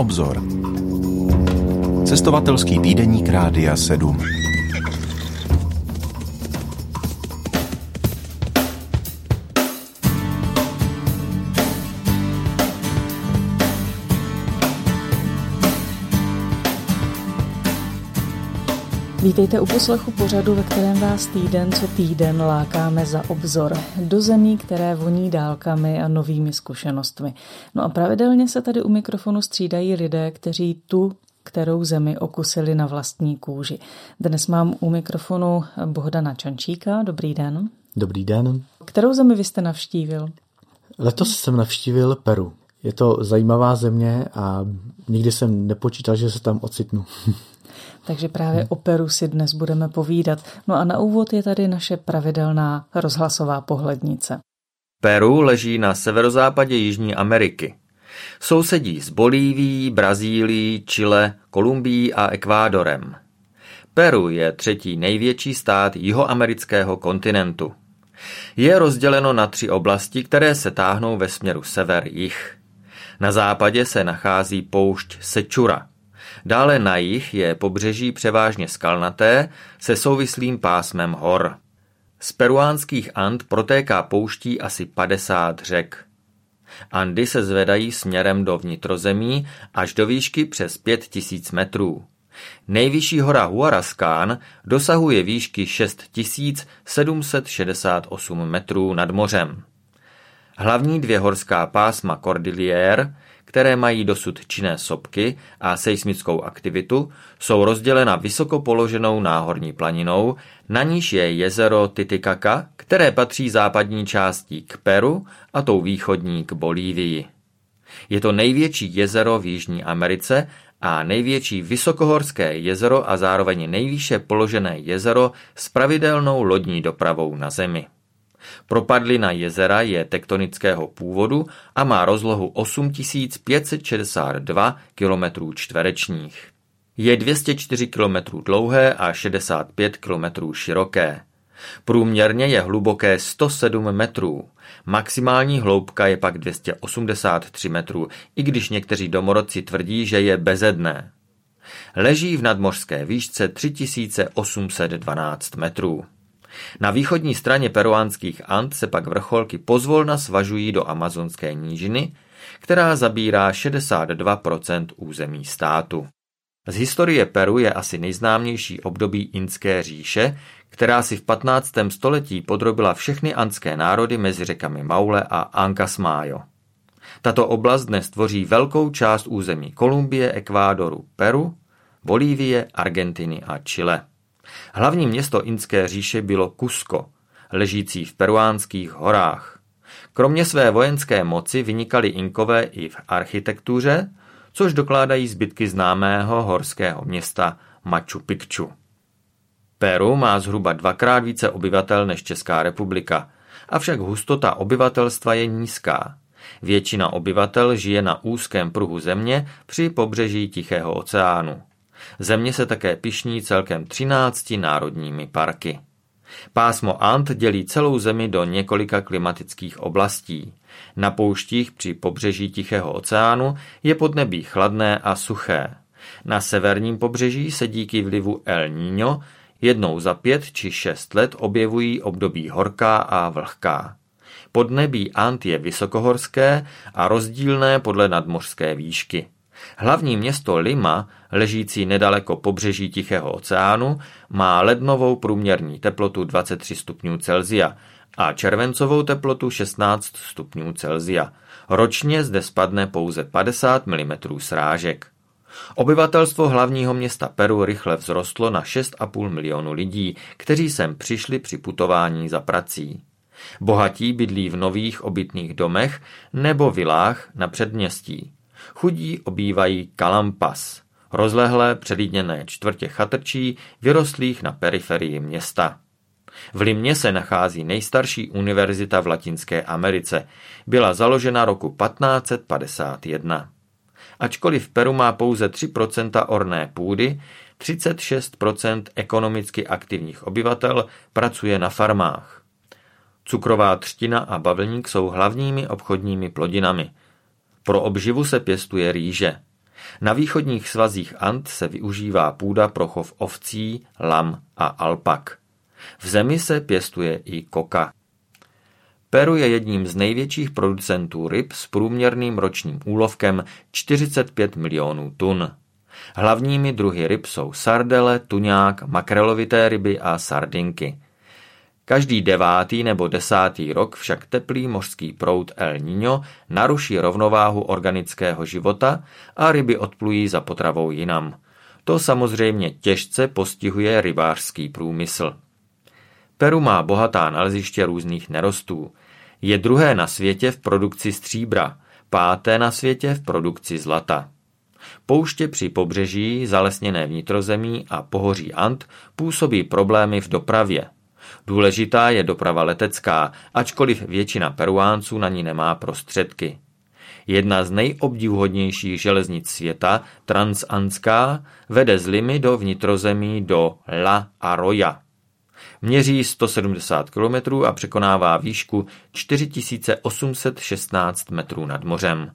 obzor. Cestovatelský týdeník Rádia 7. Vítejte u poslechu pořadu, ve kterém vás týden co týden lákáme za obzor do zemí, které voní dálkami a novými zkušenostmi. No a pravidelně se tady u mikrofonu střídají lidé, kteří tu kterou zemi okusili na vlastní kůži. Dnes mám u mikrofonu Bohdana Čančíka. Dobrý den. Dobrý den. Kterou zemi vy jste navštívil? Letos jsem navštívil Peru. Je to zajímavá země a nikdy jsem nepočítal, že se tam ocitnu. takže právě o Peru si dnes budeme povídat. No a na úvod je tady naše pravidelná rozhlasová pohlednice. Peru leží na severozápadě Jižní Ameriky. Sousedí s Bolívií, Brazílií, Chile, Kolumbií a Ekvádorem. Peru je třetí největší stát jihoamerického kontinentu. Je rozděleno na tři oblasti, které se táhnou ve směru sever-jih. Na západě se nachází poušť Sečura – Dále na jih je pobřeží převážně skalnaté se souvislým pásmem hor. Z peruánských And protéká pouští asi 50 řek. Andy se zvedají směrem do vnitrozemí až do výšky přes 5000 metrů. Nejvyšší hora Huarascán dosahuje výšky 6768 metrů nad mořem. Hlavní dvě horská pásma Cordillère které mají dosud činné sopky a seismickou aktivitu, jsou rozdělena vysoko položenou náhorní planinou, na níž je jezero Titicaca, které patří západní částí k Peru a tou východní k Bolívii. Je to největší jezero v Jižní Americe a největší vysokohorské jezero a zároveň nejvýše položené jezero s pravidelnou lodní dopravou na Zemi. Propadlina jezera je tektonického původu a má rozlohu 8562 km čtverečních. Je 204 km dlouhé a 65 km široké. Průměrně je hluboké 107 metrů. Maximální hloubka je pak 283 metrů, i když někteří domorodci tvrdí, že je bezedné. Leží v nadmořské výšce 3812 metrů. Na východní straně peruánských Ant se pak vrcholky pozvolna svažují do amazonské nížiny, která zabírá 62% území státu. Z historie Peru je asi nejznámější období Inské říše, která si v 15. století podrobila všechny andské národy mezi řekami Maule a Ancasmayo. Tato oblast dnes tvoří velkou část území Kolumbie, Ekvádoru, Peru, Bolívie, Argentiny a Chile. Hlavní město Inské říše bylo Cusco, ležící v peruánských horách. Kromě své vojenské moci vynikali Inkové i v architektuře, což dokládají zbytky známého horského města Machu Picchu. Peru má zhruba dvakrát více obyvatel než Česká republika, avšak hustota obyvatelstva je nízká. Většina obyvatel žije na úzkém pruhu země při pobřeží Tichého oceánu. Země se také pišní celkem 13 národními parky. Pásmo Ant dělí celou zemi do několika klimatických oblastí. Na pouštích při pobřeží Tichého oceánu je podnebí chladné a suché. Na severním pobřeží se díky vlivu El Niño jednou za pět či šest let objevují období horká a vlhká. Podnebí Ant je vysokohorské a rozdílné podle nadmořské výšky. Hlavní město Lima, ležící nedaleko pobřeží Tichého oceánu, má lednovou průměrní teplotu 23 stupňů Celzia a červencovou teplotu 16 stupňů Celzia. Ročně zde spadne pouze 50 mm srážek. Obyvatelstvo hlavního města Peru rychle vzrostlo na 6,5 milionu lidí, kteří sem přišli při putování za prací. Bohatí bydlí v nových obytných domech nebo vilách na předměstí. Chudí obývají kalampas, rozlehlé předjídněné čtvrtě chatrčí, vyrostlých na periferii města. V Limě se nachází nejstarší univerzita v Latinské Americe. Byla založena roku 1551. Ačkoliv Peru má pouze 3% orné půdy, 36% ekonomicky aktivních obyvatel pracuje na farmách. Cukrová třtina a bavlník jsou hlavními obchodními plodinami. Pro obživu se pěstuje rýže. Na východních svazích Ant se využívá půda pro chov ovcí, lam a alpak. V zemi se pěstuje i koka. Peru je jedním z největších producentů ryb s průměrným ročním úlovkem 45 milionů tun. Hlavními druhy ryb jsou sardele, tuňák, makrelovité ryby a sardinky. Každý devátý nebo desátý rok však teplý mořský proud El Niño naruší rovnováhu organického života a ryby odplují za potravou jinam. To samozřejmě těžce postihuje rybářský průmysl. Peru má bohatá naleziště různých nerostů. Je druhé na světě v produkci stříbra, páté na světě v produkci zlata. Pouště při pobřeží, zalesněné vnitrozemí a pohoří Ant působí problémy v dopravě. Důležitá je doprava letecká, ačkoliv většina Peruánců na ní nemá prostředky. Jedna z nejobdivuhodnějších železnic světa, Transandská, vede z Limy do vnitrozemí do La Arroya. Měří 170 km a překonává výšku 4816 metrů nad mořem.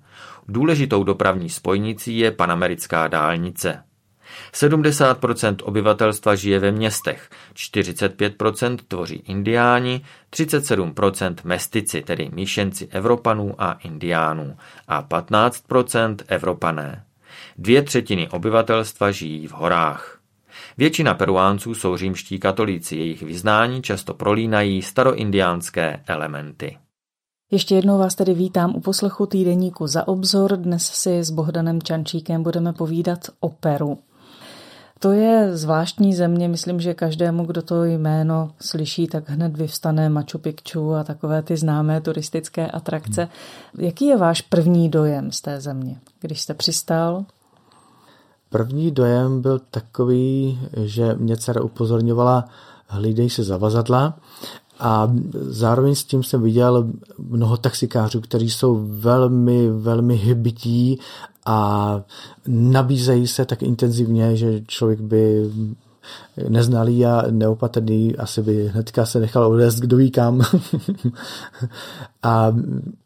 Důležitou dopravní spojnicí je panamerická dálnice. 70% obyvatelstva žije ve městech, 45% tvoří indiáni, 37% mestici, tedy míšenci Evropanů a indiánů a 15% Evropané. Dvě třetiny obyvatelstva žijí v horách. Většina Peruánců jsou římští katolíci, jejich vyznání často prolínají staroindiánské elementy. Ještě jednou vás tedy vítám u poslechu týdeníku za obzor. Dnes si s Bohdanem Čančíkem budeme povídat o Peru. To je zvláštní země, myslím, že každému, kdo to jméno slyší, tak hned vyvstane Machu Picchu a takové ty známé turistické atrakce. Hmm. Jaký je váš první dojem z té země, když jste přistál? První dojem byl takový, že mě dcera upozorňovala, hlídej se zavazadla a zároveň s tím jsem viděl mnoho taxikářů, kteří jsou velmi, velmi hybití a nabízejí se tak intenzivně, že člověk by neznalý a neopatrný asi by hnedka se nechal odést kdo ví kam. a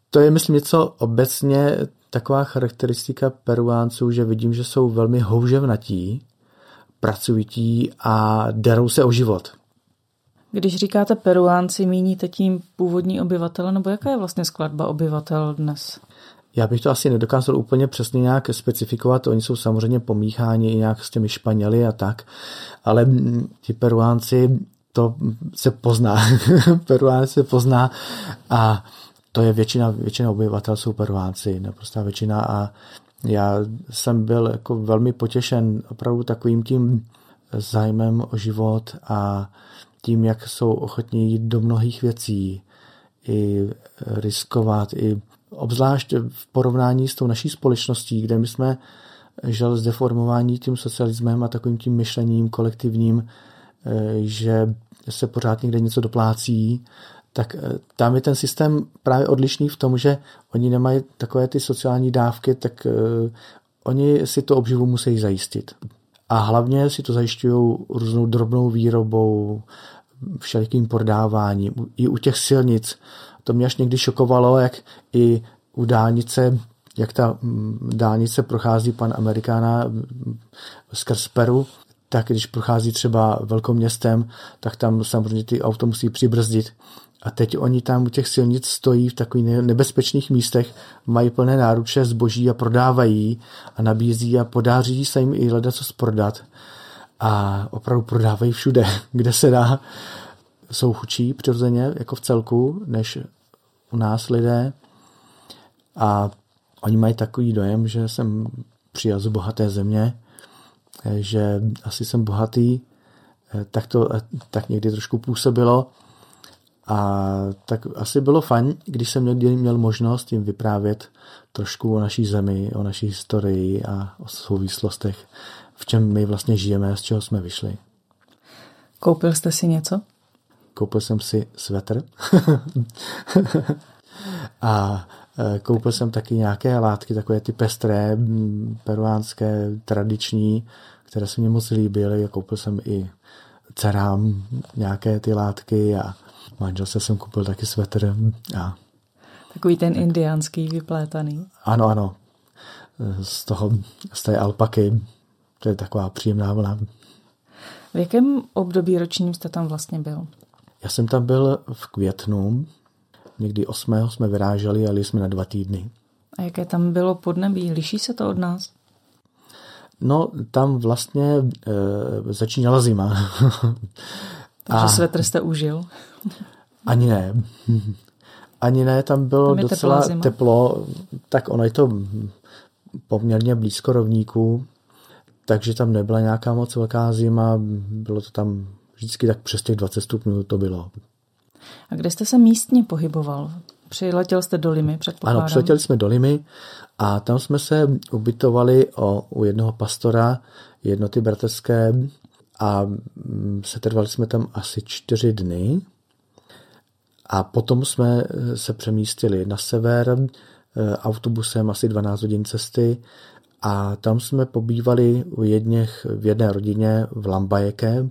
to je, myslím, něco obecně taková charakteristika Peruánců, že vidím, že jsou velmi houževnatí, pracující a derou se o život. Když říkáte Peruánci, míníte tím původní obyvatele, nebo jaká je vlastně skladba obyvatel dnes? Já bych to asi nedokázal úplně přesně nějak specifikovat, oni jsou samozřejmě pomícháni i nějak s těmi Španěli a tak, ale ti Peruánci, to se pozná. Peruánci se pozná a to je většina, většina obyvatel jsou Peruánci, naprostá většina a já jsem byl jako velmi potěšen opravdu takovým tím zájmem o život a tím, jak jsou ochotní jít do mnohých věcí, i riskovat, i obzvlášť v porovnání s tou naší společností, kde my jsme žili zdeformování tím socialismem a takovým tím myšlením kolektivním, eh, že se pořád někde něco doplácí, tak eh, tam je ten systém právě odlišný v tom, že oni nemají takové ty sociální dávky, tak oni si to obživu musí zajistit. A hlavně si to zajišťují různou drobnou výrobou, všelikým prodáváním. I u těch silnic to mě až někdy šokovalo, jak i u dálnice, jak ta mm, dálnice prochází pan Amerikána mm, skrz Peru, tak když prochází třeba velkou městem, tak tam samozřejmě ty auto musí přibrzdit. A teď oni tam u těch silnic stojí v takových nebezpečných místech, mají plné náruče zboží a prodávají a nabízí a podáří se jim i hledat co prodat. A opravdu prodávají všude, kde se dá. Jsou chučí přirozeně, jako v celku, než u nás lidé. A oni mají takový dojem, že jsem přijel z bohaté země, že asi jsem bohatý, tak to tak někdy trošku působilo. A tak asi bylo fajn, když jsem někdy měl možnost jim vyprávět trošku o naší zemi, o naší historii a o souvislostech, v čem my vlastně žijeme a z čeho jsme vyšli. Koupil jste si něco? Koupil jsem si svetr a e, koupil jsem taky nějaké látky, takové ty pestré, peruánské, tradiční, které se mě moc líbily. Koupil jsem i dcerám nějaké ty látky a manželce jsem koupil taky svetr. A... Takový ten indiánský vyplétaný. Ano, ano. z toho, z té alpaky. To je taková příjemná vlna. V jakém období ročním jste tam vlastně byl? Já jsem tam byl v květnu, někdy 8. jsme vyráželi a jeli jsme na dva týdny. A jaké tam bylo podnebí? Liší se to od nás? No, tam vlastně e, začínala zima. Takže a... svetr jste užil? Ani ne. Ani ne, tam bylo tam docela teplo, tak ono je to poměrně blízko rovníku, takže tam nebyla nějaká moc velká zima, bylo to tam vždycky tak přes těch 20 stupňů to bylo. A kde jste se místně pohyboval? Přiletěl jste do Limy, předpokládám? Ano, přiletěli jsme do Limy a tam jsme se ubytovali o, u jednoho pastora jednoty bratrské a mm, setrvali jsme tam asi čtyři dny. A potom jsme se přemístili na sever e, autobusem asi 12 hodin cesty a tam jsme pobývali u jedněch, v jedné rodině v Lambajeke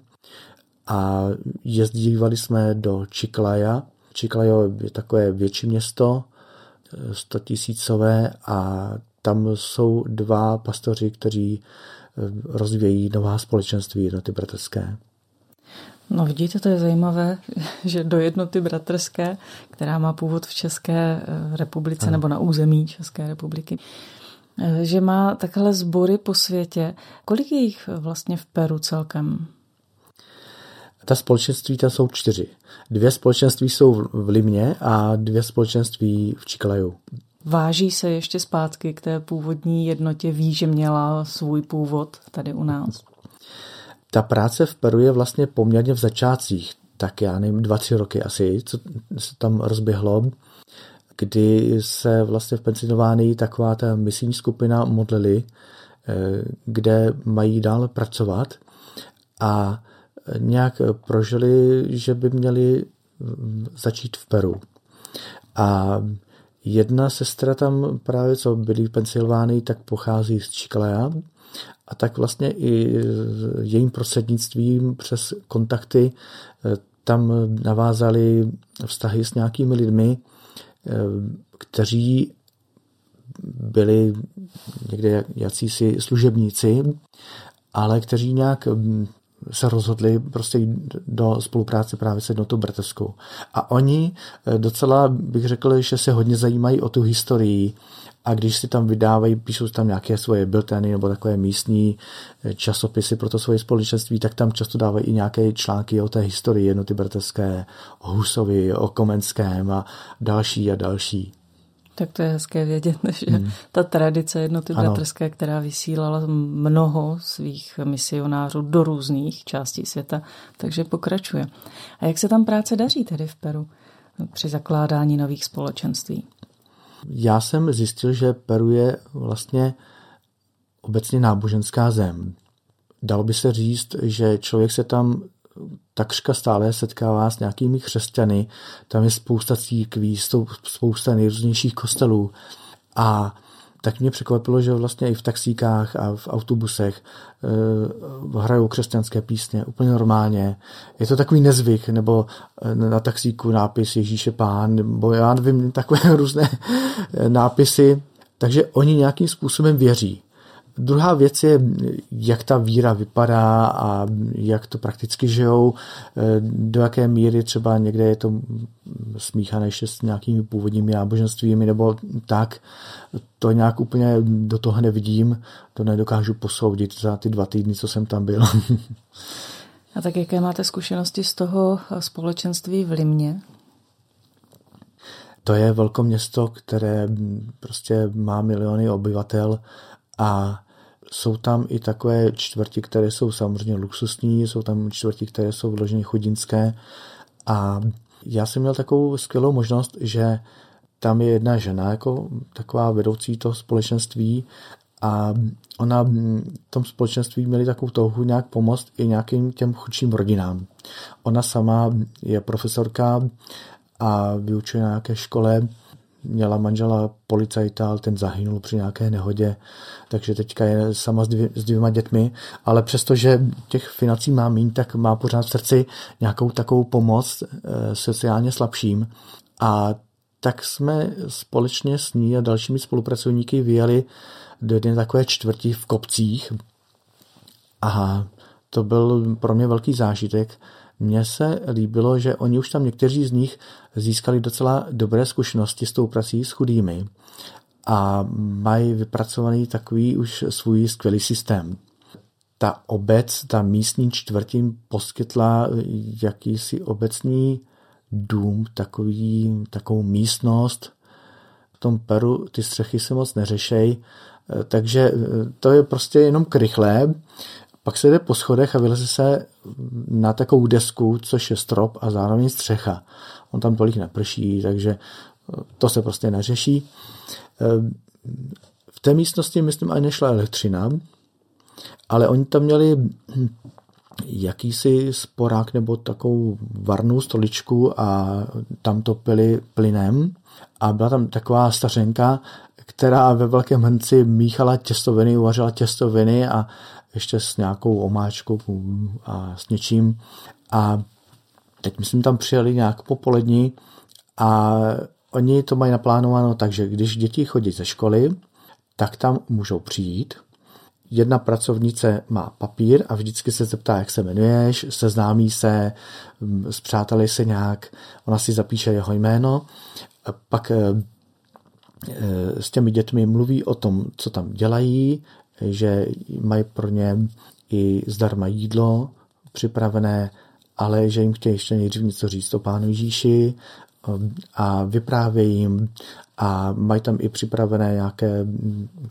a jezdívali jsme do Čiklaja. Čiklajo je takové větší město, 100 tisícové a tam jsou dva pastoři, kteří eh, rozvíjejí nová společenství jednoty bratrské. No vidíte, to je zajímavé, že do jednoty bratrské, která má původ v České eh, republice ano. nebo na území České republiky, eh, že má takhle sbory po světě. Kolik je jich vlastně v Peru celkem? Ta společenství tam jsou čtyři. Dvě společenství jsou v Limě a dvě společenství v Čiklaju. Váží se ještě zpátky k té původní jednotě, ví, že měla svůj původ tady u nás? Ta práce v Peru je vlastně poměrně v začátcích, tak já nevím, dva, tři roky asi, co se tam rozběhlo, kdy se vlastně v Pensylvánii taková ta misijní skupina modlili, eh, kde mají dál pracovat a nějak prožili, že by měli začít v Peru. A jedna sestra tam právě, co byli v Pensylvánii, tak pochází z Chicago a tak vlastně i jejím prostřednictvím přes kontakty eh, tam navázali vztahy s nějakými lidmi, eh, kteří byli někde jacísi služebníci, ale kteří nějak se rozhodli prostě do spolupráce právě s jednotou bratrskou. A oni eh, docela bych řekl, že se hodně zajímají o tu historii a když si tam vydávají, píšou tam nějaké svoje bilteny nebo takové místní eh, časopisy pro to svoje společenství, tak tam často dávají i nějaké články o té historii jednoty bratrské, o Husovi, o Komenském a další a další. Tak to je hezké vědět, že hmm. ta tradice jednoty ano. bratrské, která vysílala mnoho svých misionářů do různých částí světa, takže pokračuje. A jak se tam práce daří tedy v Peru při zakládání nových společenství? Já jsem zjistil, že Peru je vlastně obecně náboženská zem. Dalo by se říct, že člověk se tam takřka stále setkává s nějakými křesťany, tam je spousta církví, spousta nejrůznějších kostelů a tak mě překvapilo, že vlastně i v taxíkách a v autobusech e, hrajou křesťanské písně úplně normálně. Je to takový nezvyk, nebo eh, na taxíku nápis Ježíše pán, nebo já nevím, takové různé eh, nápisy. Takže oni nějakým způsobem věří. Druhá věc je, jak ta víra vypadá a jak to prakticky žijou, eh, do jaké míry třeba někde je to smíchané ještě s nějakými původními náboženstvími nebo tak. To nějak úplně do toho nevidím, to nedokážu posoudit za ty dva týdny, co jsem tam byl. A tak jaké máte zkušenosti z toho společenství v Limně? To je velké město, které prostě má miliony obyvatel a jsou tam i takové čtvrti, které jsou samozřejmě luxusní, jsou tam čtvrti, které jsou vloženě chudinské a já jsem měl takovou skvělou možnost, že tam je jedna žena jako taková vedoucí toho společenství a ona v tom společenství měli takovou touhu nějak pomoct i nějakým těm chudším rodinám. Ona sama je profesorka a vyučuje na nějaké škole měla manžela policajta, ale ten zahynul při nějaké nehodě, takže teďka je sama s, dvě, s dvěma dětmi, ale přestože těch financí má méně, tak má pořád v srdci nějakou takovou pomoc e, sociálně slabším a tak jsme společně s ní a dalšími spolupracovníky vyjeli do jedné takové čtvrti v Kopcích. A to byl pro mě velký zážitek. Mně se líbilo, že oni už tam někteří z nich získali docela dobré zkušenosti s tou prací s chudými a mají vypracovaný takový už svůj skvělý systém. Ta obec, ta místní čtvrtím poskytla jakýsi obecní dům, takový, takovou místnost. V tom Peru ty střechy se moc neřešej, takže to je prostě jenom krychlé. Pak se jde po schodech a vyleze se na takovou desku, což je strop a zároveň střecha. On tam tolik neprší, takže to se prostě neřeší. V té místnosti, myslím, ani nešla elektřina, ale oni tam měli jakýsi sporák nebo takovou varnou stoličku a tam topili plynem a byla tam taková stařenka, která ve velkém hrnci míchala těstoviny, uvařila těstoviny a ještě s nějakou omáčkou a s něčím. A teď myslím tam přijeli nějak popolední a oni to mají naplánováno tak, že když děti chodí ze školy, tak tam můžou přijít. Jedna pracovnice má papír a vždycky se zeptá, jak se jmenuješ, seznámí se, zpřáteli se nějak, ona si zapíše jeho jméno, pak eh, eh, s těmi dětmi mluví o tom, co tam dělají, že mají pro ně i zdarma jídlo připravené, ale že jim chtějí ještě nejdřív něco říct o Pánu Ježíši um, a vyprávějí jim a mají tam i připravené nějaké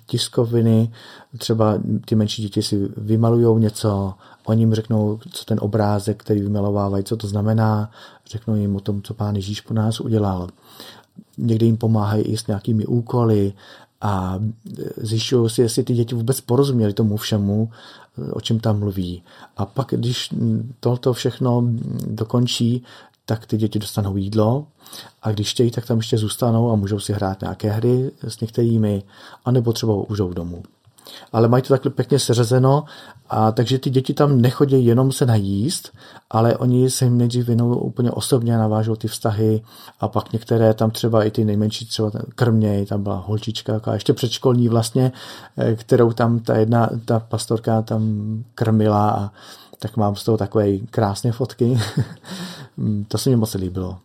tiskoviny, třeba ty menší děti si vymalují něco, oni jim řeknou, co ten obrázek, který vymalovávají, co to znamená, řeknou jim o tom, co Pán Ježíš po nás udělal. Někdy jim pomáhají i s nějakými úkoly a zjišťují si, jestli ty děti vůbec porozuměli tomu všemu, o čem tam mluví. A pak, když tohoto všechno dokončí, tak ty děti dostanou jídlo a když chtějí, tak tam ještě zůstanou a můžou si hrát nějaké hry s některými, anebo třeba užou domů ale mají to takhle pěkně seřezeno, a takže ty děti tam nechodí jenom se najíst, ale oni se jim nejdřív věnou úplně osobně, navážou ty vztahy a pak některé tam třeba i ty nejmenší třeba krměj, tam byla holčička, a ještě předškolní vlastně, eh, kterou tam ta jedna, ta pastorka tam krmila a tak mám z toho takové krásné fotky. to se mi moc líbilo.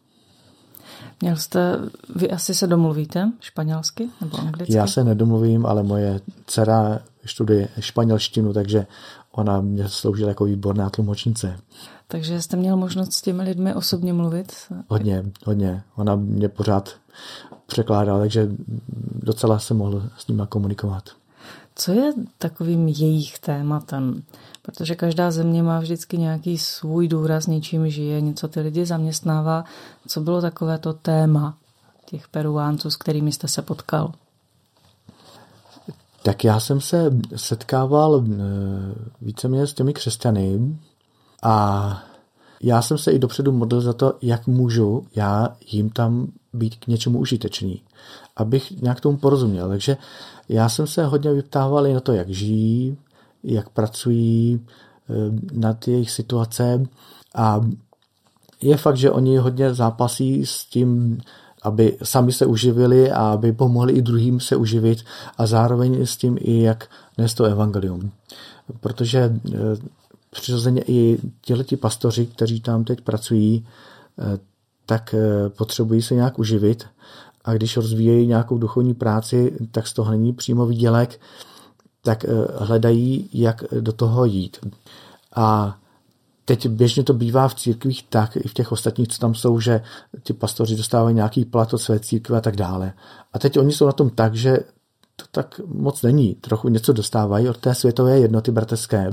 Měl jste, vy asi se domluvíte španělsky nebo anglicky? Já se nedomluvím, ale moje dcera studuje španělštinu, takže ona mě sloužila jako výborná tlumočnice. Takže jste měl možnost s těmi lidmi osobně mluvit? Hodně, hodně. Ona mě pořád překládala, takže docela se mohl s nimi komunikovat. Co je takovým jejich tématem? Protože každá země má vždycky nějaký svůj důraz, něčím žije, něco ty lidi zaměstnává. Co bylo takové to téma těch peruánců, s kterými jste se potkal? Tak já jsem se setkával eh, víceméně s těmi křesťany a já jsem se i dopředu modlil za to, jak můžu já jim tam být k něčemu užitečný, abych nějak tomu porozuměl. Takže já jsem se hodně vyptával i na to, jak žijí, jak pracují, eh, na ty jejich situace a je fakt, že oni hodně zápasí s tím, aby sami se uživili a aby pomohli i druhým se uživit a zároveň s tím i jak nést to evangelium. Protože eh, přirozeně i těleti pastoři, kteří tam teď pracují, eh, tak potřebují se nějak uživit a když rozvíjejí nějakou duchovní práci, tak z toho není přímo výdělek, tak eh, hledají, jak do toho jít. A teď běžně to bývá v církvích tak, i v těch ostatních, co tam jsou, že ti pastoři dostávají nějaký plat od své církve a tak dále. A teď oni jsou na tom tak, že to tak moc není. Trochu něco dostávají od té světové jednoty bratrské,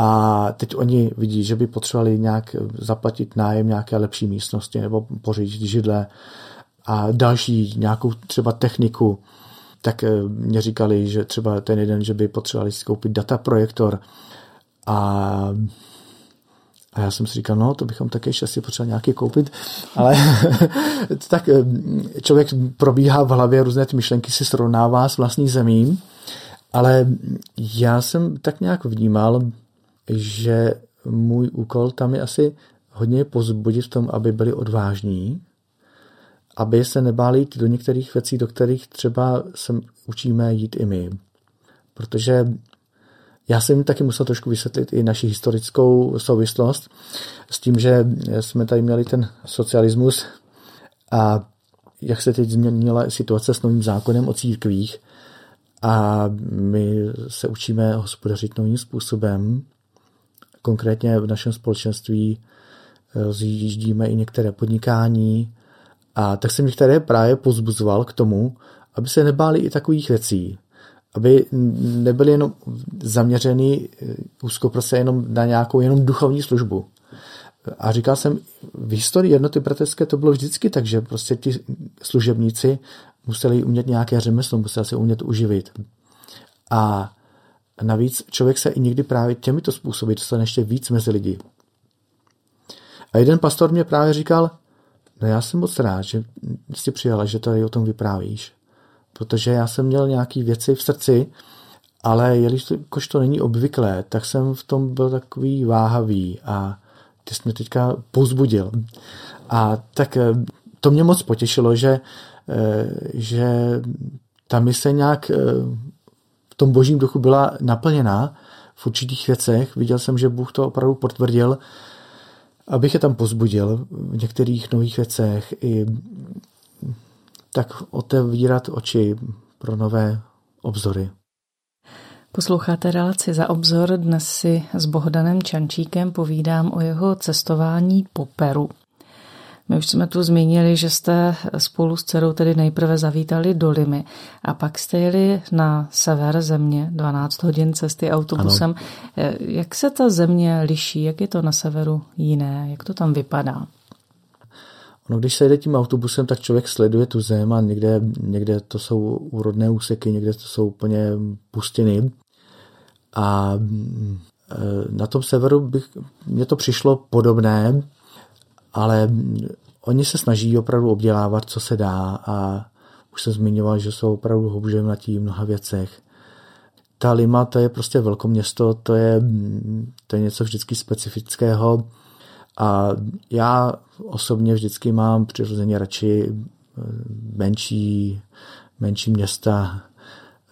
a teď oni vidí, že by potřebovali nějak zaplatit nájem nějaké lepší místnosti nebo pořídit židle a další nějakou třeba techniku, tak eh, mě říkali, že třeba ten jeden, že by potřebovali si koupit dataprojektor. A a já jsem si říkal, no, to bychom také ještě asi potřebovali nějaký koupit, ale tak eh, člověk probíhá v hlavě různé ty myšlenky, si srovnává s vlastní zemí, ale já jsem tak nějak vnímal, že můj úkol tam je asi hodně pozbudit v tom, aby byli odvážní, aby se nebáli jít do některých věcí, do kterých třeba se učíme jít i my. Protože já jsem taky musel trošku vysvětlit i naši historickou souvislost s tím, že jsme tady měli ten socialismus a jak se teď změnila situace s novým zákonem o církvích a my se učíme hospodařit novým způsobem. Konkrétně v našem společenství eh, zjíždíme i některé podnikání a tak jsem některé právě pozbuzoval k tomu, aby se nebáli i takových věcí aby nebyli jenom zaměřený úzkoprse jenom na nějakou jenom duchovní službu. A říkal jsem, v historii jednoty bratrské to bylo vždycky tak, že prostě ti služebníci museli umět nějaké řemeslo, museli se umět uživit. A navíc člověk se i někdy právě těmito způsoby dostane ještě víc mezi lidi. A jeden pastor mě právě říkal, no já jsem moc rád, že jsi přijala, že tady o tom vyprávíš protože já jsem měl nějaké věci v srdci, ale jelikož to není obvyklé, tak jsem v tom byl takový váhavý a ty jsi mě teďka pozbudil. A tak eh, to mě moc potěšilo, že, eh, že ta mise nějak eh, v tom božím duchu byla naplněná v určitých věcech. Viděl jsem, že Bůh to opravdu potvrdil, abych je tam pozbudil v některých nových věcech i tak otevírat oči pro nové obzory. Posloucháte relaci za obzor. Dnes si s Bohdanem Čančíkem povídám o jeho cestování po Peru. My už jsme tu zmínili, že jste spolu s dcerou tedy nejprve zavítali do Limy a pak jste jeli na sever země, 12 hodin cesty autobusem. Ano. Jak se ta země liší? Jak je to na severu jiné? Jak to tam vypadá? No, když se jede tím autobusem, tak člověk sleduje tu zem a někde, někde to jsou úrodné úseky, někde to jsou úplně pustiny. A e, na tom severu bych, mně to přišlo podobné, ale oni se snaží opravdu obdělávat, co se dá a už jsem zmiňoval, že jsou opravdu houževnatí v mnoha věcech. Ta Lima, to je prostě velkoměsto, to je, to je něco vždycky specifického a já osobně vždycky mám přirozeně radši eh, menší, menší města,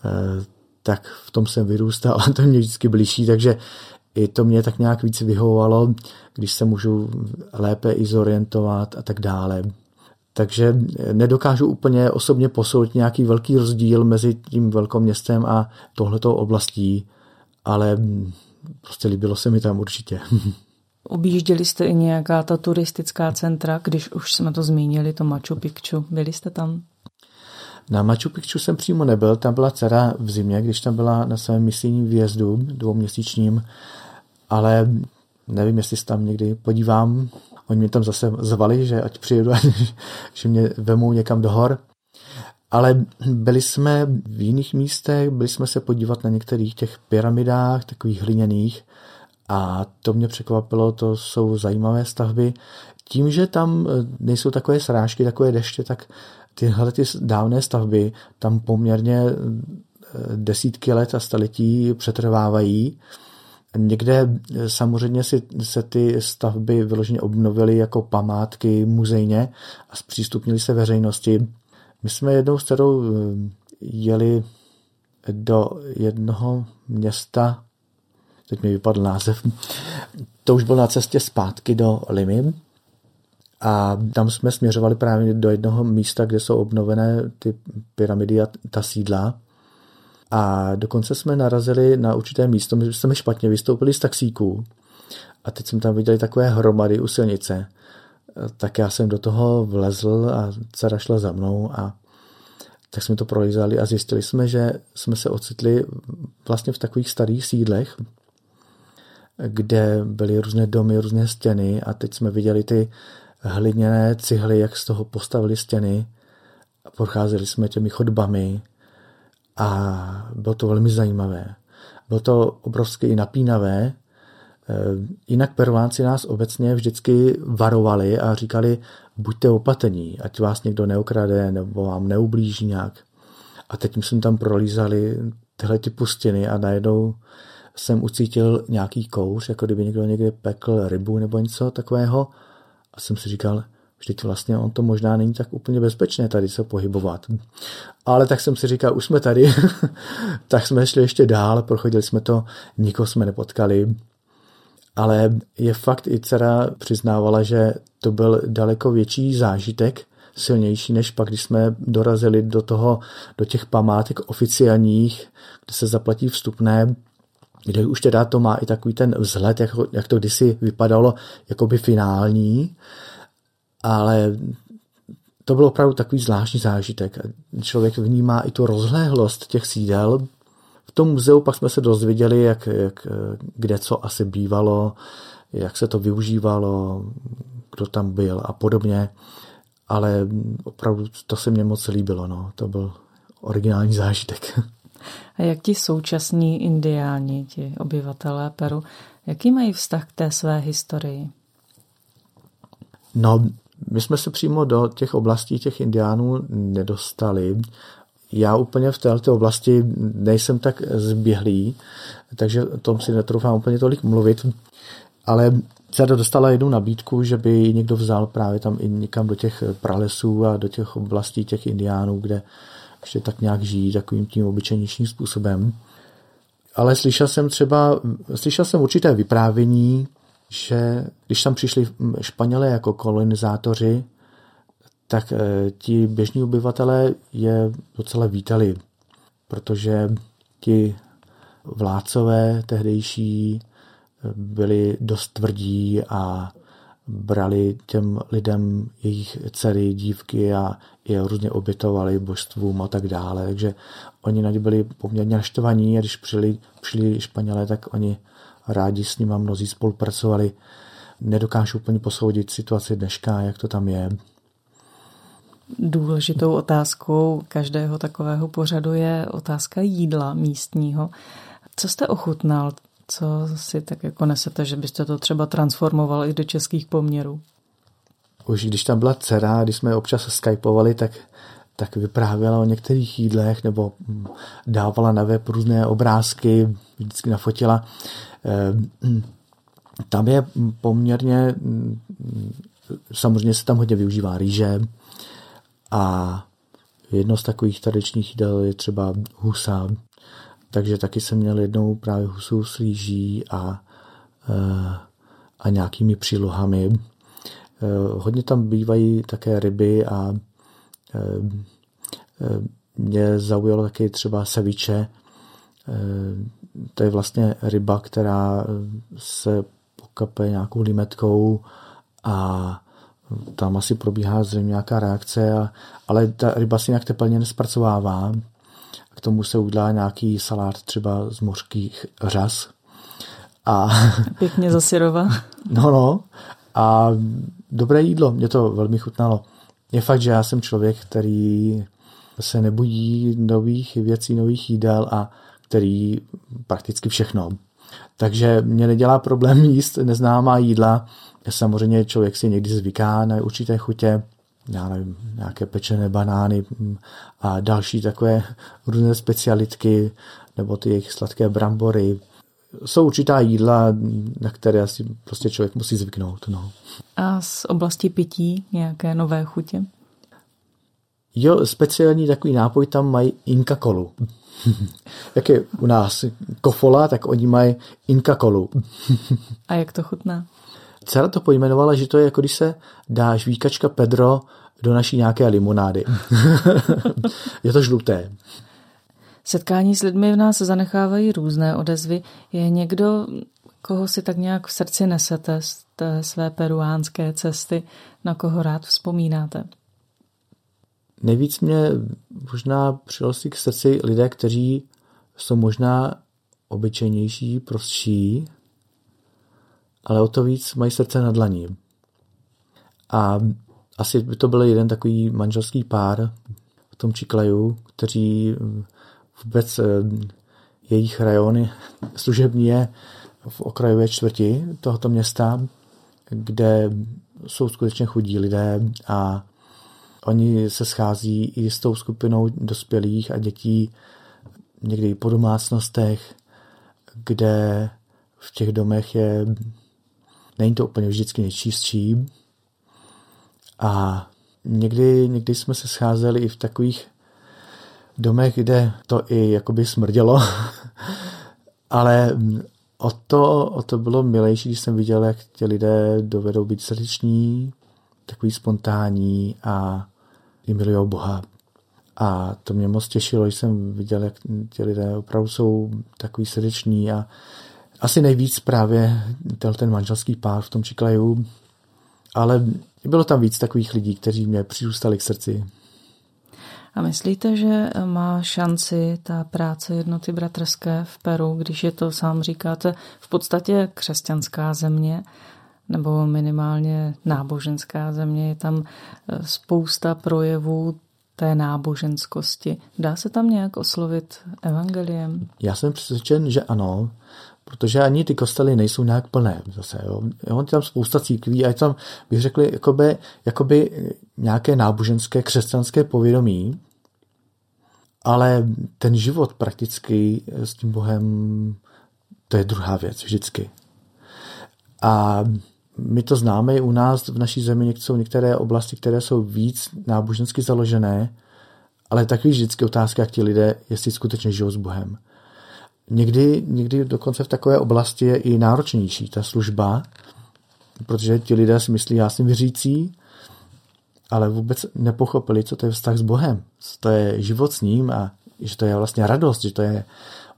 eh, tak v tom jsem vyrůstal a to mě vždycky blíží, takže i to mě tak nějak víc vyhovovalo, když se můžu lépe i zorientovat a tak dále. Takže nedokážu úplně osobně posoudit nějaký velký rozdíl mezi tím velkoměstem a tohletou oblastí, ale prostě líbilo se mi tam určitě. Objížděli jste i nějaká ta turistická centra, když už jsme to zmínili, to Machu Picchu. Byli jste tam? Na Machu Picchu jsem přímo nebyl, tam byla dcera v zimě, když tam byla na svém misijním výjezdu dvouměsíčním, ale nevím, jestli se tam někdy podívám. Oni mě tam zase zvali, že ať přijedu, že mě vemou někam do hor. Ale byli jsme v jiných místech, byli jsme se podívat na některých těch pyramidách, takových hliněných, a to mě překvapilo, to jsou zajímavé stavby. Tím, že tam eh, nejsou takové srážky, takové deště, tak tyhle ty dávné stavby tam poměrně eh, desítky let a staletí přetrvávají. Někde eh, samozřejmě si, se ty stavby vyloženě obnovily jako památky muzejně a zpřístupnili se veřejnosti. My jsme jednou s kterou jeli do jednoho města teď mi vypadl název, to už bylo na cestě zpátky do Limy a tam jsme směřovali právě do jednoho místa, kde jsou obnovené ty pyramidy a ta sídla. A dokonce jsme narazili na určité místo, my jsme špatně vystoupili z taxíků a teď jsme tam viděli takové hromady u silnice. Tak já jsem do toho vlezl a dcera šla za mnou a tak jsme to prolízali a zjistili jsme, že jsme se ocitli vlastně v takových starých sídlech, kde byly různé domy, různé stěny a teď jsme viděli ty hliněné cihly, jak z toho postavili stěny a procházeli jsme těmi chodbami a bylo to velmi zajímavé. Bylo to obrovsky i napínavé, eh, Jinak Peruánci nás obecně vždycky varovali a říkali, buďte opatrní, ať vás někdo neokrade nebo vám neublíží nějak. A teď jsme tam prolízali tyhle ty pustiny a najednou jsem ucítil nějaký kouř, jako kdyby někdo někde pekl rybu nebo něco takového a jsem si říkal, vždyť vlastně on to možná není tak úplně bezpečné tady se pohybovat. Ale tak jsem si říkal, už jsme tady, tak jsme šli ještě dál, prochodili jsme to, nikoho jsme nepotkali. Ale je fakt, i dcera přiznávala, že to byl daleko větší zážitek, silnější, než pak, když jsme dorazili do toho, do těch památek oficiálních, kde se zaplatí vstupné, kde už teda to má i takový ten vzhled, jak, jak to kdysi vypadalo, jakoby finální, ale to byl opravdu takový zvláštní zážitek. Člověk vnímá i tu rozléhlost těch sídel. V tom muzeu pak jsme se dozvěděli, jak, jak, kde co asi bývalo, jak se to využívalo, kdo tam byl a podobně. Ale opravdu to se mně moc líbilo. No. To byl originální zážitek. A jak ti současní indiáni, ti obyvatelé Peru, jaký mají vztah k té své historii? No, my jsme se přímo do těch oblastí těch indiánů nedostali. Já úplně v této oblasti nejsem tak zběhlý, takže o tom si netroufám úplně tolik mluvit, ale dcera dostala jednu nabídku, že by někdo vzal právě tam i někam do těch pralesů a do těch oblastí těch indiánů, kde ještě tak nějak žijí takovým tím obyčejnějším způsobem. Ale slyšel jsem třeba, slyšel jsem určité vyprávění, že když tam přišli Španělé jako kolonizátoři, tak eh, ti běžní obyvatelé je docela vítali, protože ti vládcové tehdejší eh, byli dost tvrdí a brali těm lidem jejich dcery, dívky a je různě obětovali božstvům a tak dále. Takže oni na ně byli poměrně naštvaní a když přijeli, přijeli Španělé, tak oni rádi s nima mnozí spolupracovali. Nedokážu úplně posoudit situaci dneška, jak to tam je. Důležitou otázkou každého takového pořadu je otázka jídla místního. Co jste ochutnal? Co si tak jako nesete, že byste to třeba transformoval i do českých poměrů? Už když tam byla dcera, když jsme občas skypovali, tak, tak vyprávěla o některých jídlech nebo dávala na web různé obrázky, vždycky nafotila. Eh, tam je poměrně, samozřejmě se tam hodně využívá rýže a jedno z takových tradičních jídel je třeba husa, takže taky jsem měl jednou právě husu s rýží a, eh, a nějakými přílohami. Eh, hodně tam bývají také ryby a mě zaujalo taky třeba seviče, to je vlastně ryba, která se pokape nějakou limetkou a tam asi probíhá zřejmě nějaká reakce, a, ale ta ryba si nějak teplně nespracovává. K tomu se udělá nějaký salát třeba z mořských řas. A, Pěkně zasirova. No, no. A dobré jídlo, mě to velmi chutnalo. Je fakt, že já jsem člověk, který se nebojí nových věcí, nových jídel a který prakticky všechno. Takže mě nedělá problém jíst neznámá jídla. Samozřejmě člověk si někdy zvyká na určité chutě, já nevím, nějaké pečené banány a další takové různé specialitky, nebo ty jejich sladké brambory. Jsou určitá jídla, na které asi prostě člověk musí zvyknout. No. A z oblasti pití nějaké nové chutě? Jo, speciální takový nápoj tam mají Inka kolu. jak je u nás kofola, tak oni mají Inka kolu. A jak to chutná? Dcera to pojmenovala, že to je jako když se dá žvíkačka Pedro do naší nějaké limonády. je to žluté. Setkání s lidmi v nás zanechávají různé odezvy. Je někdo, koho si tak nějak v srdci nesete z té své peruánské cesty, na koho rád vzpomínáte? Nejvíc mě možná přirostli k srdci lidé, kteří jsou možná obyčejnější, prostší, ale o to víc mají srdce na dlaní. A asi by to byl jeden takový manželský pár v tom Čiklaju, kteří vůbec eh, jejich rajony služební je v okrajové čtvrti tohoto města, kde jsou skutečně chudí lidé a Oni se schází i s tou skupinou dospělých a dětí někdy po domácnostech, kde v těch domech je, není to úplně vždycky nejčistší, A někdy, někdy jsme se scházeli i v takových domech, kde to i jakoby smrdělo, ale o to, o to bylo milejší, když jsem viděl, jak ti lidé dovedou být srdeční, takový spontánní a i milují Boha. A to mě moc těšilo, když jsem viděl, jak ti lidé opravdu jsou takový srdeční a asi nejvíc právě ten manželský pár v tom Čiklaju, ale bylo tam víc takových lidí, kteří mě přirůstali k srdci. A myslíte, že má šanci ta práce jednoty bratrské v Peru, když je to, sám říkáte, v podstatě křesťanská země, nebo minimálně náboženská země, je tam eh, spousta projevů té náboženskosti. Dá se tam nějak oslovit evangeliem? Já jsem přesvědčen, že ano, protože ani ty kostely nejsou nějak plné zase. Jo. Jo, tam spousta církví a je tam, bych řekl, jakoby, jakoby nějaké náboženské křesťanské povědomí, ale ten život prakticky s tím Bohem, to je druhá věc vždycky. A my to známe i u nás v naší zemi, jsou některé oblasti, které jsou víc nábožensky založené, ale takový vždycky otázka, jak ti lidé, jestli skutečně žijou s Bohem. Někdy, někdy dokonce v takové oblasti je i náročnější ta služba, protože ti lidé si myslí, já jsem věřící, ale vůbec nepochopili, co to je vztah s Bohem, co to je život s ním a že to je vlastně radost, že to je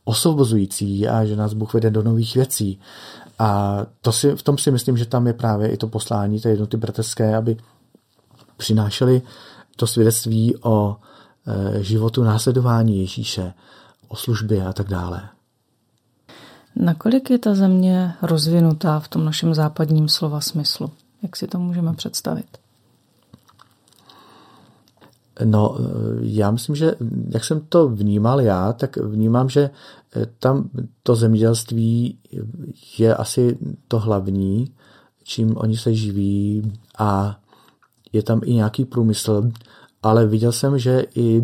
osvobozující a že nás Bůh vede do nových věcí. A to si, v tom si myslím, že tam je právě i to poslání té jednoty bratrské, aby přinášeli to svědectví o e, životu následování Ježíše, o službě a tak dále. Nakolik je ta země rozvinutá v tom našem západním slova smyslu? Jak si to můžeme představit? No, já myslím, že jak jsem to vnímal já, tak vnímám, že tam to zemědělství je asi to hlavní, čím oni se živí a je tam i nějaký průmysl, ale viděl jsem, že i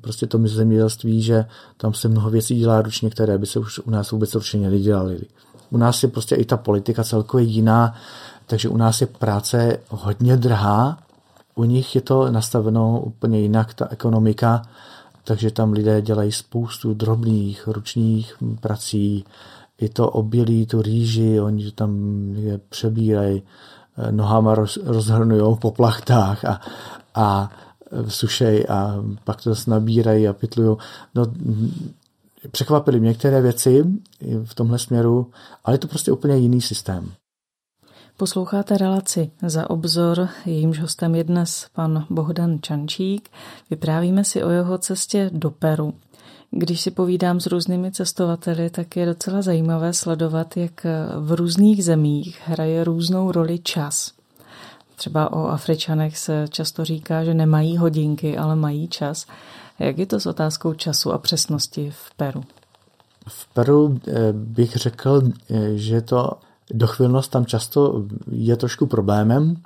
prostě to zemědělství, že tam se mnoho věcí dělá ručně, které by se už u nás vůbec určitě nedělaly. U nás je prostě i ta politika celkově jiná, takže u nás je práce hodně drhá, u nich je to nastaveno úplně jinak, ta ekonomika, takže tam lidé dělají spoustu drobných ručních prací, i to obilí, tu rýži, oni tam je přebírají, eh, nohama roz, rozhrnujou po plachtách a, a sušej a pak to nabírají a pytlují. No, překvapily mě některé věci v tomhle směru, ale je to prostě úplně jiný systém. Posloucháte relaci za obzor, jejímž hostem je dnes pan Bohdan Čančík. Vyprávíme si o jeho cestě do Peru. Když si povídám s různými cestovateli, tak je docela zajímavé sledovat, jak v různých zemích hraje různou roli čas. Třeba o Afričanech se často říká, že nemají hodinky, ale mají čas. Jak je to s otázkou času a přesnosti v Peru? V Peru eh, bych řekl, eh, že to dochvilnost tam často je trošku problémem,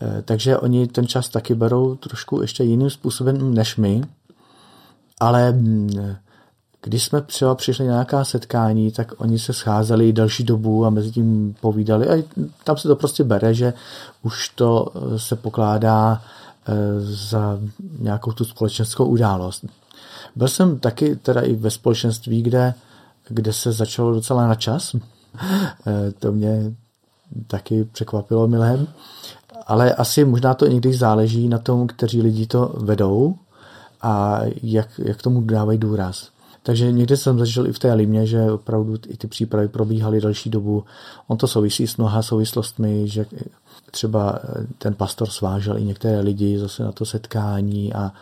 eh, takže oni ten čas taky berou trošku ještě jiným způsobem než my, ale mm, když jsme třeba přišli na nějaká setkání, tak oni se scházeli delší dobu a mezi tím povídali. A tam se to prostě bere, že už to eh, se pokládá eh, za nějakou tu společenskou událost. Byl jsem taky teda i ve společenství, kde, kde se začalo docela na čas, to mě taky překvapilo milém. Ale asi možná to někdy záleží na tom, kteří lidi to vedou a jak, jak tomu dávají důraz. Takže někdy jsem zažil i v té limě, že opravdu i ty přípravy probíhaly další dobu. On to souvisí s mnoha souvislostmi, že třeba ten pastor svážel i některé lidi zase na to setkání a,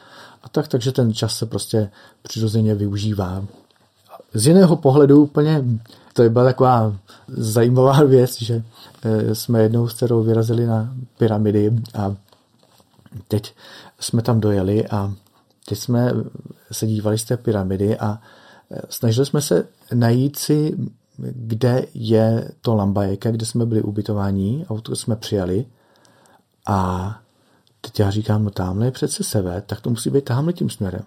a tak, takže ten čas se prostě přirozeně využívá. Z jiného pohledu úplně to je byla taková zajímavá věc, že eh, jsme jednou s dcerou vyrazili na pyramidy a teď jsme tam dojeli a teď jsme se dívali z té pyramidy a eh, snažili jsme se najít si, kde je to Lambajeka, kde jsme byli ubytováni, auto jsme přijali a teď já říkám, no tamhle je přece sever, tak to musí být tamhle tím směrem.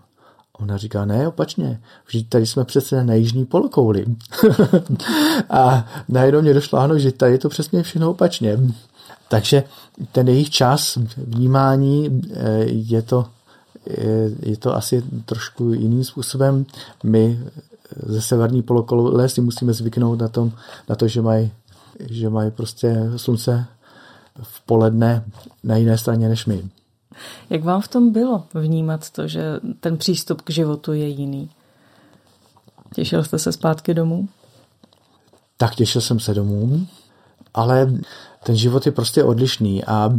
Ona říká, ne, opačně, vždyť tady jsme přece na jižní polokouli. a najednou mě došlo, že tady je to přesně všechno opačně. Takže ten jejich čas vnímání eh, je to, je to asi trošku jiným způsobem. My ze severní polokoule si musíme zvyknout na, tom, na to, že mají že mají prostě slunce v poledne na jiné straně než my. Jak vám v tom bylo vnímat to, že ten přístup k životu je jiný? Těšil jste se zpátky domů? Tak těšil jsem se domů, ale ten život je prostě odlišný a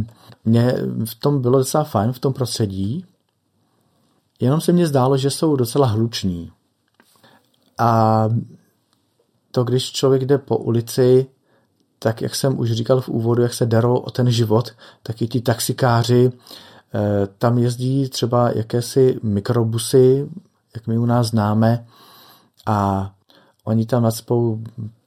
mě v tom bylo docela fajn, v tom prostředí, jenom se mně zdálo, že jsou docela hluční. A to, když člověk jde po ulici, tak jak jsem už říkal v úvodu, jak se darou o ten život, tak i ti taxikáři, tam jezdí třeba jakési mikrobusy, jak my u nás známe, a oni tam nadspou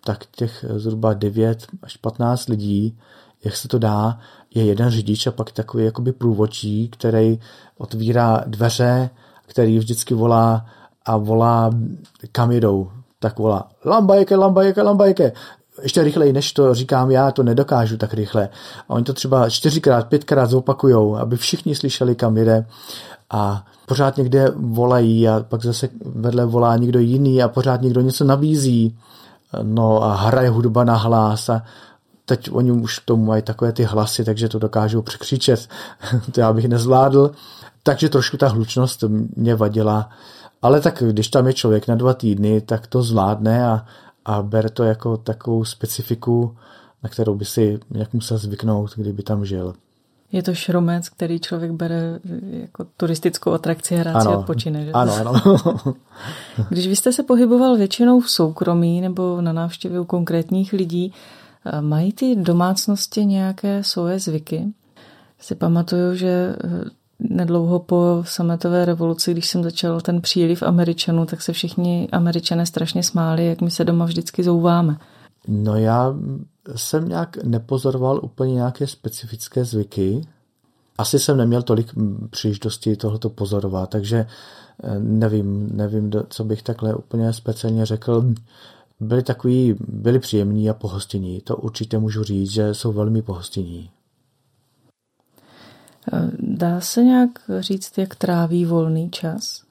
tak těch zhruba 9 až 15 lidí, jak se to dá, je jeden řidič a pak takový jakoby průvodčí, který otvírá dveře, který vždycky volá a volá, kam jedou. Tak volá, lambajke, lambajke, lambajke. Ještě rychleji, než to říkám já, to nedokážu tak rychle. A oni to třeba čtyřikrát, pětkrát zopakujou, aby všichni slyšeli, kam jede. A pořád někde volají a pak zase vedle volá někdo jiný a pořád někdo něco nabízí. No a hraje hudba na hlas a teď oni už k tomu mají takové ty hlasy, takže to dokážou překřičet. to já bych nezvládl. Takže trošku ta hlučnost mě vadila. Ale tak když tam je člověk na dva týdny, tak to zvládne a, a bere to jako takovou specifiku, na kterou by si nějak musel zvyknout, kdyby tam žil. Je to šromec, který člověk bere jako turistickou atrakci a rád ano, si odpočine. Že? Ano, ano. Když vy jste se pohyboval většinou v soukromí nebo na návštěvě u konkrétních lidí, eh, mají ty domácnosti nějaké svoje zvyky? Si pamatuju, že eh, nedlouho po sametové revoluci, když jsem začal ten příliv Američanů, tak se všichni Američané strašně smáli, jak my se doma vždycky zouváme. No já jsem nějak nepozoroval úplně nějaké specifické zvyky. Asi jsem neměl tolik příležitosti tohoto pozorovat, takže eh, nevím, nevím, co bych takhle úplně speciálně řekl. Byli takový, byli příjemní a pohostinní. To určitě můžu říct, že jsou velmi pohostinní. Dá se nějak říct, jak tráví volný čas?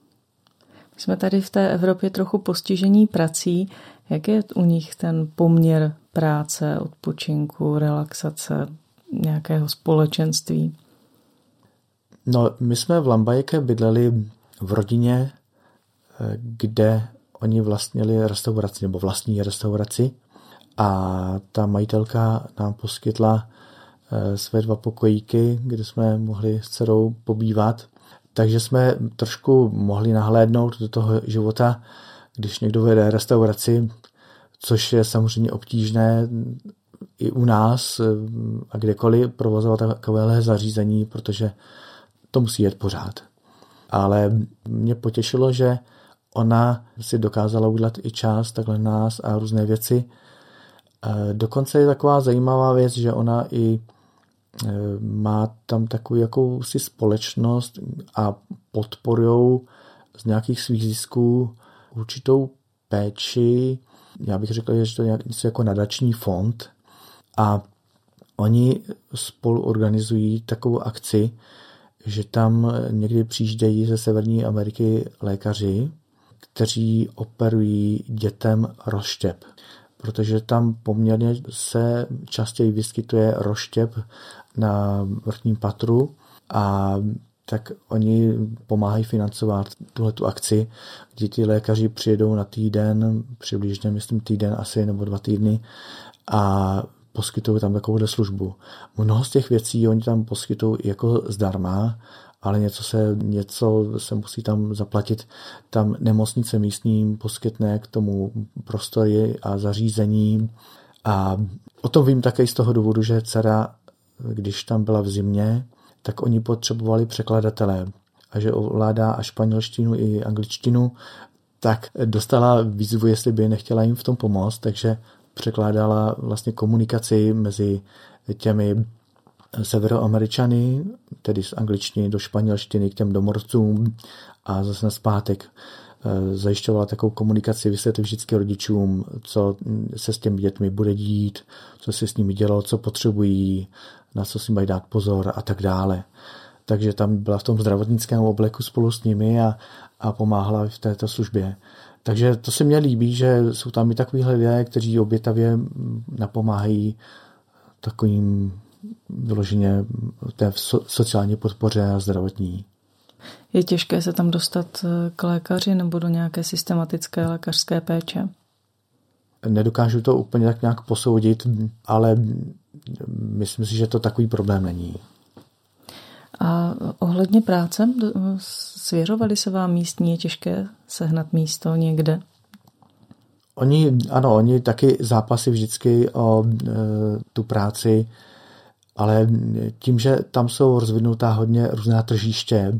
My jsme tady v té Evropě trochu postižení prací. Jak je u nich ten poměr práce, odpočinku, relaxace, nějakého společenství? No, my jsme v Lambajeke bydleli v rodině, eh, kde oni vlastnili restauraci, nebo vlastní restauraci a ta majitelka nám poskytla Eh, své dva pokojíky, kde jsme mohli s dcerou pobývat. Takže jsme trošku mohli nahlédnout do toho života, když někdo vede restauraci, což je samozřejmě obtížné i u nás eh, a kdekoliv provozovat takovéhle zařízení, protože to musí jet pořád. Ale mě potěšilo, že ona si dokázala udělat i čas takhle nás a různé věci. Eh, dokonce je taková zajímavá věc, že ona i Eh, má tam takovou jakousi společnost a podporují z nějakých svých zisků určitou péči, já bych řekl, že to je něco jako nadační fond. A oni spolu organizují takovou akci, že tam někdy přijíždějí ze Severní Ameriky lékaři, kteří operují dětem rozštěp. Protože tam poměrně se častěji vyskytuje roštěp na vrchním patru a tak oni pomáhají financovat tuhle tu akci, kdy ti lékaři přijedou na týden, přibližně myslím týden asi nebo dva týdny a poskytují tam takovouhle službu. Mnoho z těch věcí oni tam poskytují jako zdarma, ale něco se, něco se musí tam zaplatit. Tam nemocnice místním poskytne k tomu prostory a zařízení. A o tom vím také z toho důvodu, že dcera, když tam byla v zimě, tak oni potřebovali překladatele. A že ovládá a španělštinu i angličtinu, tak dostala výzvu, jestli by nechtěla jim v tom pomoct, takže překládala vlastně komunikaci mezi těmi severoameričany, tedy z angličtiny do španělštiny k těm domorcům a zase na zpátek eh, zajišťovala takovou komunikaci, vysvětlit vždycky rodičům, co se s těmi dětmi bude dít, co se s nimi dělo, co potřebují, na co si mají dát pozor a tak dále. Takže tam byla v tom zdravotnickém obleku spolu s nimi a, a pomáhala v této službě. Takže to se mně líbí, že jsou tam i takový lidé, kteří obětavě napomáhají takovým vyloženě té sociální podpoře a zdravotní. Je těžké se tam dostat eh, k lékaři nebo do nějaké systematické lékařské péče? Nedokážu to úplně tak nějak posoudit, ale myslím si, že to takový problém není. A ohledně práce, svěřovali se vám místní, je těžké sehnat místo někde? Oni, ano, oni taky zápasy vždycky o e, tu práci, ale tím, že tam jsou rozvinutá hodně různá tržiště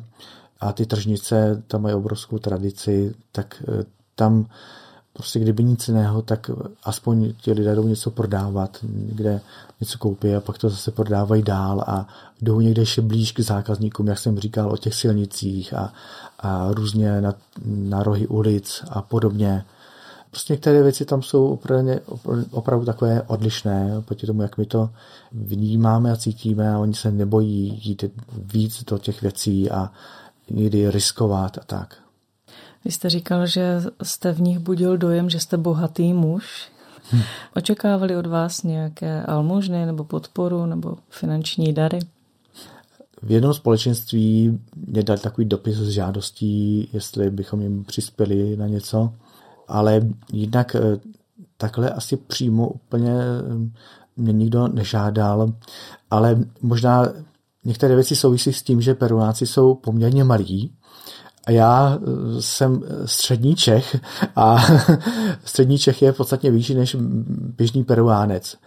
a ty tržnice tam mají obrovskou tradici, tak e, tam prostě kdyby nic jiného, tak aspoň ti lidé jdou něco prodávat, někde něco koupí a pak to zase prodávají dál a jdou někde ještě blíž k zákazníkům, jak jsem říkal, o těch silnicích a, a různě na, na rohy ulic a podobně. Prostě některé věci tam jsou opravdu, opravdu takové odlišné proti tomu, jak my to vnímáme a cítíme a oni se nebojí jít víc do těch věcí a někdy riskovat a tak. Vy jste říkal, že jste v nich budil dojem, že jste bohatý muž. Hm. Očekávali od vás nějaké almužny nebo podporu nebo finanční dary? V jednom společenství mě dal takový dopis s žádostí, jestli bychom jim přispěli na něco, ale jinak eh, takhle asi přímo úplně eh, mě nikdo nežádal, ale možná některé věci souvisí s tím, že Peruáci jsou poměrně malí a já eh, jsem střední Čech a střední Čech je podstatně vyšší než běžný peruánec.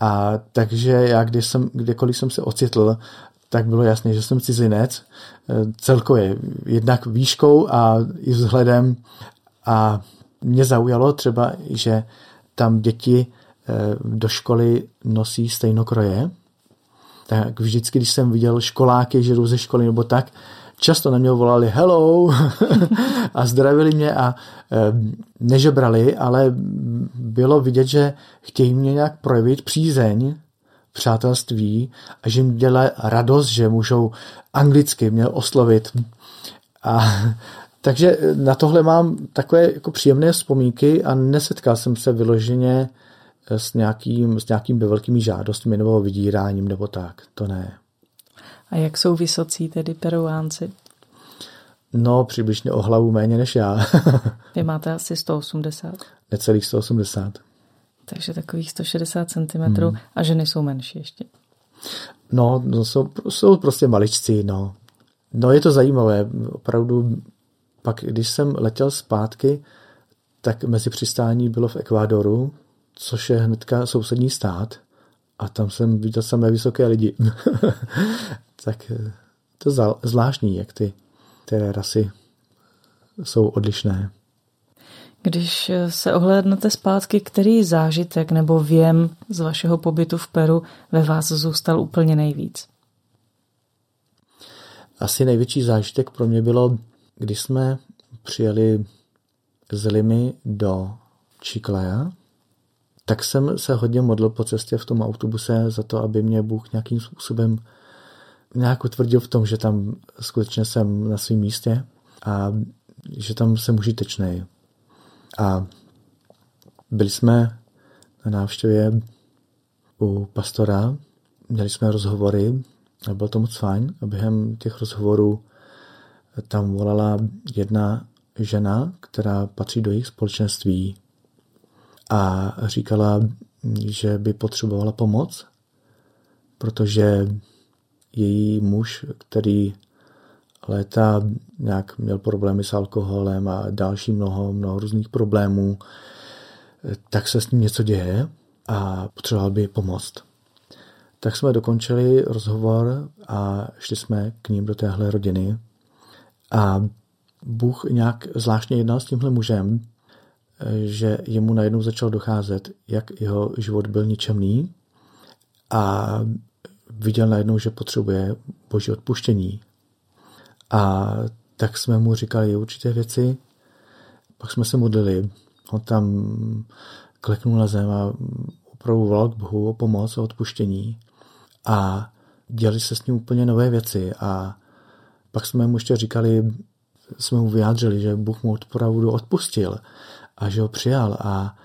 A takže já, když jsem, kdekoliv jsem se ocitl, tak bylo jasné, že jsem cizinec eh, celkově, jednak výškou a i vzhledem. A mě zaujalo třeba, že tam děti do školy nosí stejnokroje. Tak vždycky, když jsem viděl školáky, že jdou ze školy nebo tak, často na mě volali hello a zdravili mě a nežebrali, ale bylo vidět, že chtějí mě nějak projevit přízeň, přátelství a že jim dělá radost, že můžou anglicky mě oslovit. A takže na tohle mám takové jako příjemné vzpomínky a nesetkal jsem se vyloženě s nějakým, s nějakými velkými žádostmi nebo vydíráním nebo tak. To ne. A jak jsou vysocí tedy peruánci? No, přibližně o hlavu méně než já. Vy máte asi 180? Necelých 180. Takže takových 160 cm hmm. a ženy jsou menší ještě. No, no jsou, jsou prostě maličci, no. No je to zajímavé, opravdu pak, když jsem letěl zpátky, tak mezi přistání bylo v Ekvádoru, což je hnedka sousední stát a tam jsem viděl samé vysoké lidi. tak eh, to zvláštní, jak ty, ty rasy jsou odlišné. Když eh, se ohlédnete zpátky, který zážitek nebo věm z vašeho pobytu v Peru ve vás zůstal úplně nejvíc? Asi největší zážitek pro mě bylo, když jsme přijeli z Limy do Chiclaya, tak jsem se hodně modlil po cestě v tom autobuse za to, aby mě Bůh nějakým způsobem nějak utvrdil v tom, že tam skutečně jsem na svém místě a že tam jsem užitečný. A byli jsme na návštěvě u pastora, měli jsme rozhovory a bylo to moc fajn a během těch rozhovorů tam volala jedna žena, která patří do jejich společenství a říkala, že by potřebovala pomoc, protože její muž, který léta nějak měl problémy s alkoholem a další mnoho, mnoho různých problémů, tak se s ním něco děje a potřeboval by pomoct. Tak jsme dokončili rozhovor a šli jsme k ním do téhle rodiny a Bůh nějak zvláštně jednal s tímhle mužem, že jemu najednou začal docházet, jak jeho život byl ničemný a viděl najednou, že potřebuje boží odpuštění. A tak jsme mu říkali určité věci, pak jsme se modlili. On tam kleknul na zem a opravdu volal k Bohu o pomoc, o odpuštění. A dělali se s ním úplně nové věci. A pak jsme mu ještě říkali, jsme mu vyjádřili, že Bůh mu opravdu odpustil a že ho přijal a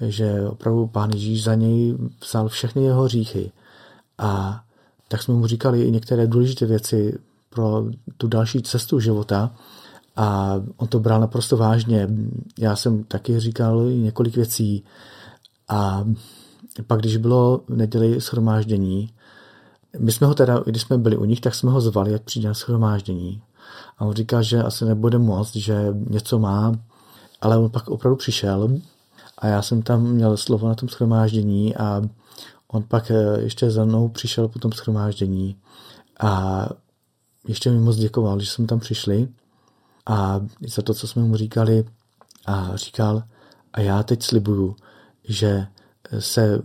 že opravdu pán Ježíš za něj vzal všechny jeho říchy. A tak jsme mu říkali i některé důležité věci pro tu další cestu života a on to bral naprosto vážně. Já jsem taky říkal několik věcí a pak, když bylo neděli schromáždění, my jsme ho teda, když jsme byli u nich, tak jsme ho zvali, ať přijde na schromáždění. A on říká, že asi nebude moc, že něco má, ale on pak opravdu přišel a já jsem tam měl slovo na tom schromáždění a on pak eh, ještě za mnou přišel po tom schromáždění a ještě mi moc děkoval, že jsme tam přišli a za to, co jsme mu říkali a říkal, a já teď slibuju, že se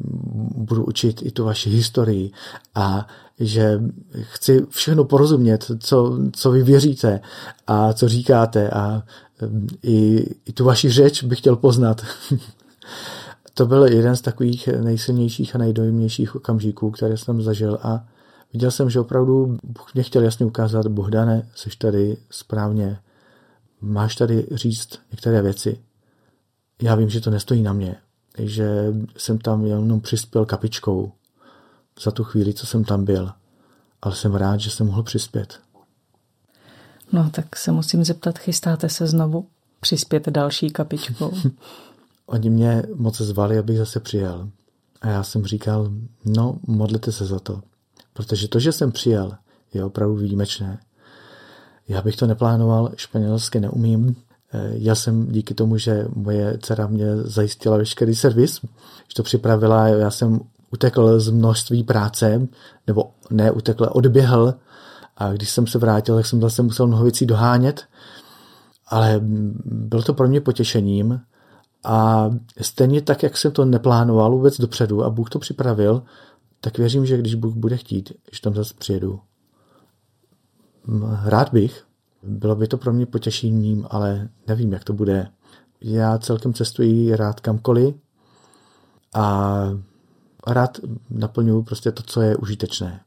budu učit i tu vaši historii a že chci všechno porozumět, co, co vy věříte a co říkáte a i, i tu vaši řeč bych chtěl poznat. to byl jeden z takových nejsilnějších a nejdojemnějších okamžiků, které jsem zažil a viděl jsem, že opravdu Bůh mě chtěl jasně ukázat, Bohdane, jsi tady správně, máš tady říct některé věci. Já vím, že to nestojí na mě, že jsem tam jenom přispěl kapičkou za tu chvíli, co jsem tam byl. Ale jsem rád, že jsem mohl přispět. No, tak se musím zeptat, chystáte se znovu přispět další kapičkou? Oni mě moc zvali, abych zase přijel. A já jsem říkal, no, modlete se za to. Protože to, že jsem přijel, je opravdu výjimečné. Já bych to neplánoval, španělsky neumím, Eh, já jsem díky tomu, že moje dcera mě zajistila veškerý servis, že to připravila, já jsem utekl z množství práce, nebo ne utekl, odběhl a když jsem se vrátil, tak jsem zase musel mnoho věcí dohánět, ale bylo to pro mě potěšením a stejně tak, jak jsem to neplánoval vůbec dopředu a Bůh to připravil, tak věřím, že když Bůh bude chtít, že tam zase přijedu. Rád bych, bylo by to pro mě potěšením, ale nevím, jak to bude. Já celkem cestuji rád kamkoliv a rád naplňuji prostě to, co je užitečné.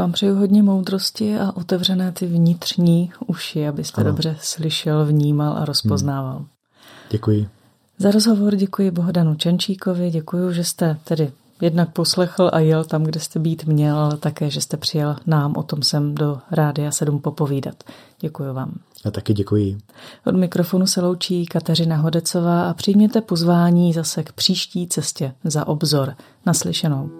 Vám přeju hodně moudrosti a otevřené ty vnitřní uši, abyste ano. dobře slyšel, vnímal a rozpoznával. Hmm. Děkuji. Za rozhovor děkuji Bohdanu Čenčíkovi, děkuji, že jste tedy jednak poslechl a jel tam, kde jste být měl, ale také, že jste přijel nám o tom sem do Rádia 7 popovídat. Děkuji vám. A taky děkuji. Od mikrofonu se loučí Kateřina Hodecová a přijměte pozvání zase k příští cestě za obzor. Naslyšenou.